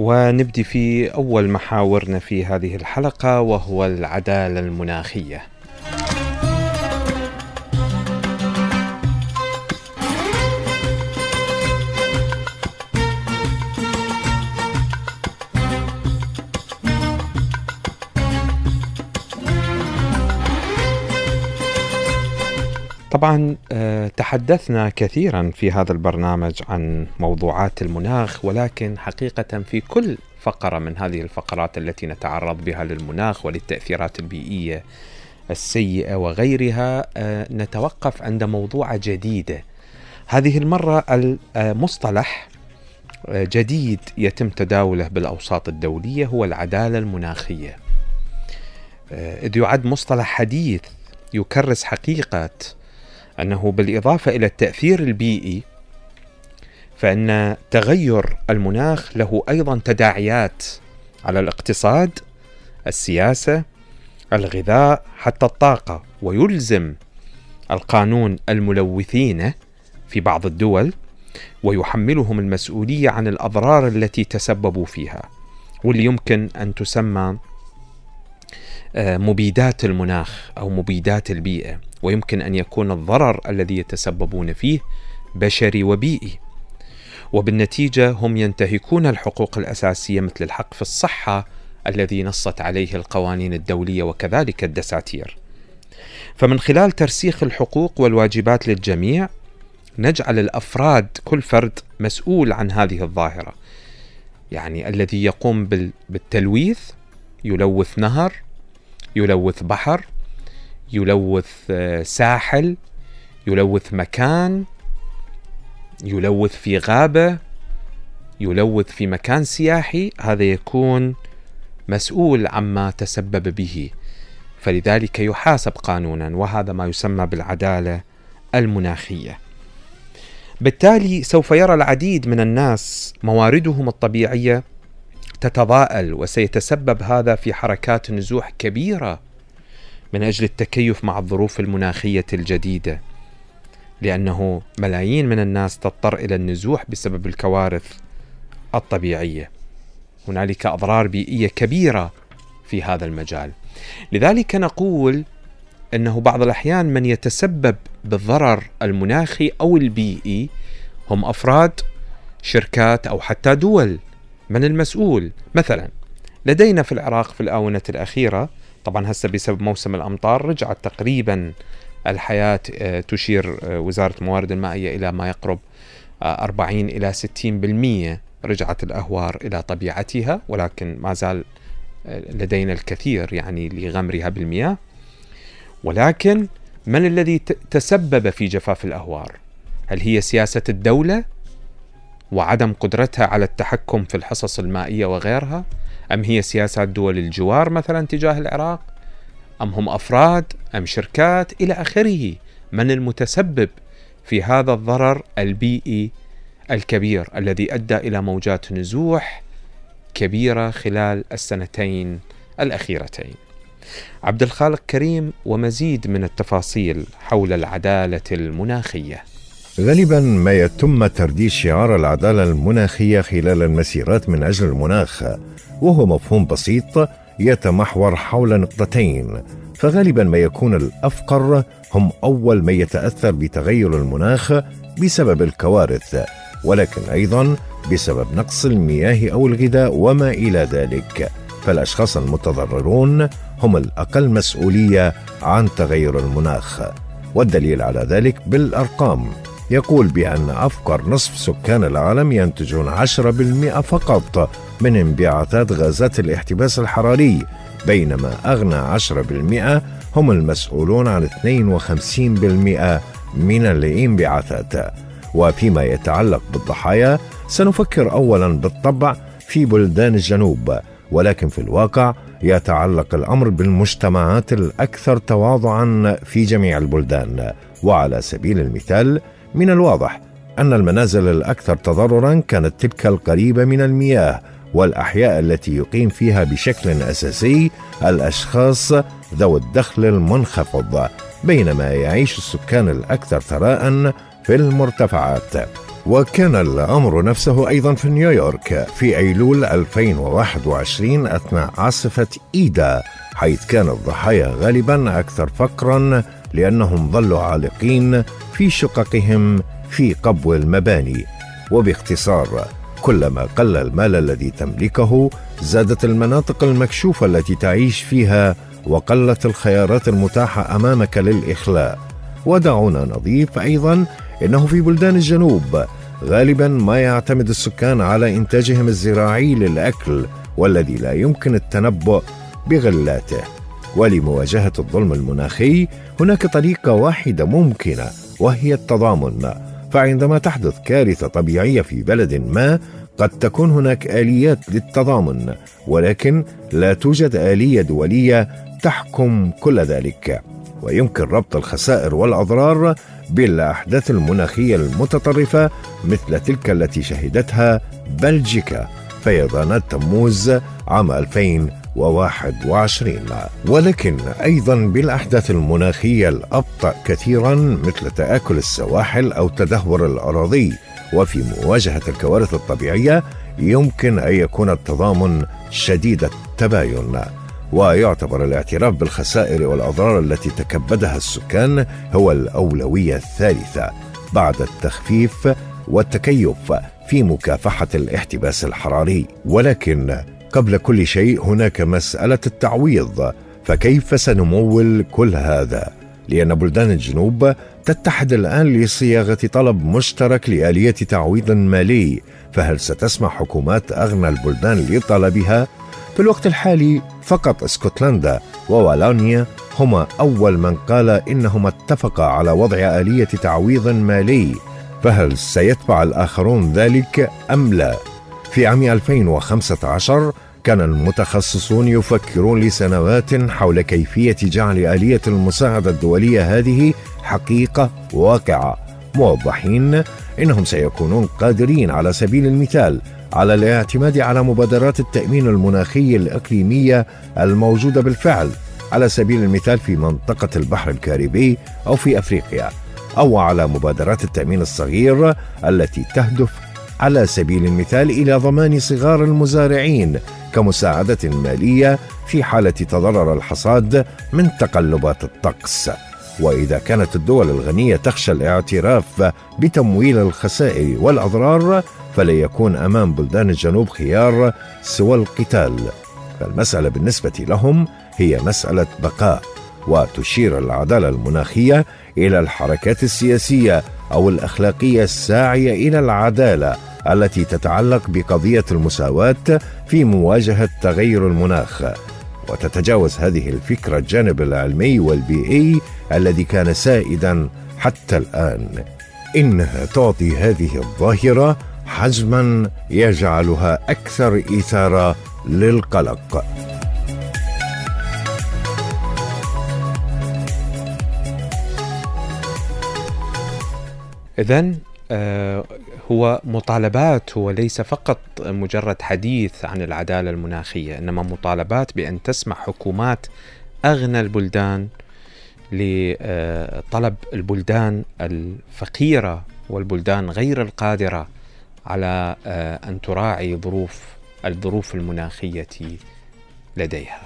ونبدي في أول محاورنا في هذه الحلقة وهو العدالة المناخية. طبعا آه، تحدثنا كثيرا في هذا البرنامج عن موضوعات المناخ ولكن حقيقة في كل فقرة من هذه الفقرات التي نتعرض بها للمناخ وللتأثيرات البيئية السيئة وغيرها آه، نتوقف عند موضوع جديدة هذه المرة المصطلح آه، جديد يتم تداوله بالأوساط الدولية هو العدالة المناخية. إذ يعد مصطلح حديث يكرس حقيقة أنه بالإضافة إلى التأثير البيئي فإن تغير المناخ له أيضا تداعيات على الاقتصاد السياسة الغذاء حتى الطاقة ويلزم القانون الملوثين في بعض الدول ويحملهم المسؤولية عن الأضرار التي تسببوا فيها واللي يمكن أن تسمى آه، مبيدات المناخ أو مبيدات البيئة. ويمكن أن يكون الضرر الذي يتسببون فيه بشري وبيئي. وبالنتيجة هم ينتهكون الحقوق الأساسية مثل الحق في الصحة الذي نصت عليه القوانين الدولية وكذلك الدساتير. فمن خلال ترسيخ الحقوق والواجبات للجميع نجعل الأفراد كل فرد مسؤول عن هذه الظاهرة. يعني الذي يقوم بالتلويث يلوث نهر يلوث بحر يلوث آه، ساحل يلوث مكان يلوث في غابة يلوث في مكان سياحي. هذا يكون مسؤول عما تسبب به. فلذلك يحاسب قانونا وهذا ما يسمى بالعدالة المناخية. بالتالي سوف يرى العديد من الناس مواردهم الطبيعية تتضاءل وسيتسبب هذا في حركات نزوح كبيرة من أجل التكيف مع الظروف المناخية الجديدة لأنه ملايين من الناس تضطر إلى النزوح بسبب الكوارث الطبيعية. هنالك أضرار بيئية كبيرة في هذا المجال. لذلك نقول إنه بعض الأحيان من يتسبب بالضرر المناخي أو البيئي هم أفراد شركات أو حتى دول من المسؤول. مثلا لدينا في العراق في الآونة الأخيرة طبعا هسه بسبب موسم الأمطار رجعت تقريبا الحياة آه، تشير آه، وزارة الموارد المائية إلى ما يقرب 40 آه، إلى 60% رجعت الأهوار إلى طبيعتها ولكن ما زال لدينا الكثير يعني لغمرها بالمياه ولكن من الذي تسبب في جفاف الأهوار؟ هل هي سياسة الدولة وعدم قدرتها على التحكم في الحصص المائية وغيرها؟ أم هي سياسات دول الجوار مثلا تجاه العراق؟ أم هم أفراد؟ أم شركات؟ إلى آخره. من المتسبب في هذا الضرر؟ البيئي الكبير الذي أدى إلى موجات نزوح كبيرة خلال السنتين الأخيرتين. عبد الخالق كريم ومزيد من التفاصيل حول العدالة المناخية. غالبا ما يتم ترديد شعار العدالة المناخية خلال المسيرات من أجل المناخ وهو مفهوم بسيط يتمحور حول نقطتين. فغالبا ما يكون الأفقر هم أول من يتأثر بتغير المناخ بسبب الكوارث ولكن أيضا بسبب نقص المياه أو الغذاء وما إلى ذلك. فالأشخاص المتضررون هم الأقل مسؤولية عن تغير المناخ. والدليل على ذلك بالأرقام. يقول بأن أفقر نصف سكان العالم ينتجون 10% فقط من انبعاثات غازات الاحتباس الحراري بينما أغنى 10% هم المسؤولون عن 52% من الانبعاثات. وفيما يتعلق بالضحايا سنفكر اولا بالطبع في بلدان الجنوب ولكن في الواقع يتعلق الأمر بالمجتمعات الأكثر تواضعا في جميع البلدان. وعلى سبيل المثال من الواضح أن المنازل الأكثر تضررا كانت تلك القريبة من المياه والأحياء التي يقيم فيها بشكل أساسي الأشخاص ذوي الدخل المنخفض بينما يعيش السكان الأكثر ثراء في المرتفعات. وكان الأمر نفسه أيضا في نيويورك في أيلول 2021 أثناء عاصفة إيدا حيث كان الضحايا غالبا أكثر فقرا لأنهم ظلوا عالقين في شققهم في قبو المباني. وباختصار كلما قل المال الذي تملكه زادت المناطق المكشوفة التي تعيش فيها وقلت الخيارات المتاحة أمامك للإخلاء. ودعونا نضيف أيضا إنه في بلدان الجنوب غالبا ما يعتمد السكان على إنتاجهم الزراعي للأكل والذي لا يمكن التنبؤ بغلاته. ولمواجهة الظلم المناخي هناك طريقة واحدة ممكنة وهي التضامن فعندما تحدث كارثة طبيعية في بلد ما قد تكون هناك آليات للتضامن ولكن لا توجد آلية دولية تحكم كل ذلك. ويمكن ربط الخسائر والأضرار بالأحداث المناخية المتطرفة مثل تلك التي شهدتها بلجيكا فيضانات تموز عام 2021 ولكن أيضا بالأحداث المناخية الأبطأ كثيرا مثل تآكل السواحل أو تدهور الأراضي. وفي مواجهة الكوارث الطبيعية يمكن أن يكون التضامن شديد التباين. ويعتبر الاعتراف بالخسائر والأضرار التي تكبدها السكان هو الأولوية الثالثة بعد التخفيف والتكيف في مكافحة الاحتباس الحراري. ولكن قبل كل شيء هناك مسألة التعويض فكيف سنمول كل هذا لأن بلدان الجنوب تتحد الآن لصياغة طلب مشترك لآلية تعويض مالي فهل ستسمح حكومات أغنى البلدان لطلبها في الوقت الحالي فقط اسكتلندا ووالونيا هما أول من قال إنهما اتفقا على وضع آلية تعويض مالي فهل سيتبع الآخرون ذلك أم لا؟ في عام 2015 كان المتخصصون يفكرون لسنوات حول كيفية جعل آلية المساعدة الدولية هذه حقيقة واقعة. موضحين إنهم سيكونون قادرين على سبيل المثال على الاعتماد على مبادرات التأمين المناخي الإقليمية الموجودة بالفعل على سبيل المثال في منطقة البحر الكاريبي أو في أفريقيا أو على مبادرات التأمين الصغير التي تهدف على سبيل المثال إلى ضمان صغار المزارعين كمساعدة مالية في حالة تضرر الحصاد من تقلبات الطقس. وإذا كانت الدول الغنية تخشى الاعتراف بتمويل الخسائر والأضرار فلا يكون أمام بلدان الجنوب خيار سوى القتال فالمسألة بالنسبة لهم هي مسألة بقاء وتشير العدالة المناخية إلى الحركات السياسية أو الأخلاقية الساعية إلى العدالة التي تتعلق بقضية المساواة في مواجهة تغير المناخ. وتتجاوز هذه الفكرة الجانب العلمي والبيئي الذي كان سائدا حتى الآن. إنها تعطي هذه الظاهرة حجما يجعلها أكثر إثارة للقلق. آه، هو مطالبات هو ليس فقط مجرد حديث عن العدالة المناخية إنما مطالبات بأن تسمح حكومات أغنى البلدان لطلب البلدان الفقيرة والبلدان غير القادرة على آه، أن تراعي ظروف الظروف المناخية لديها.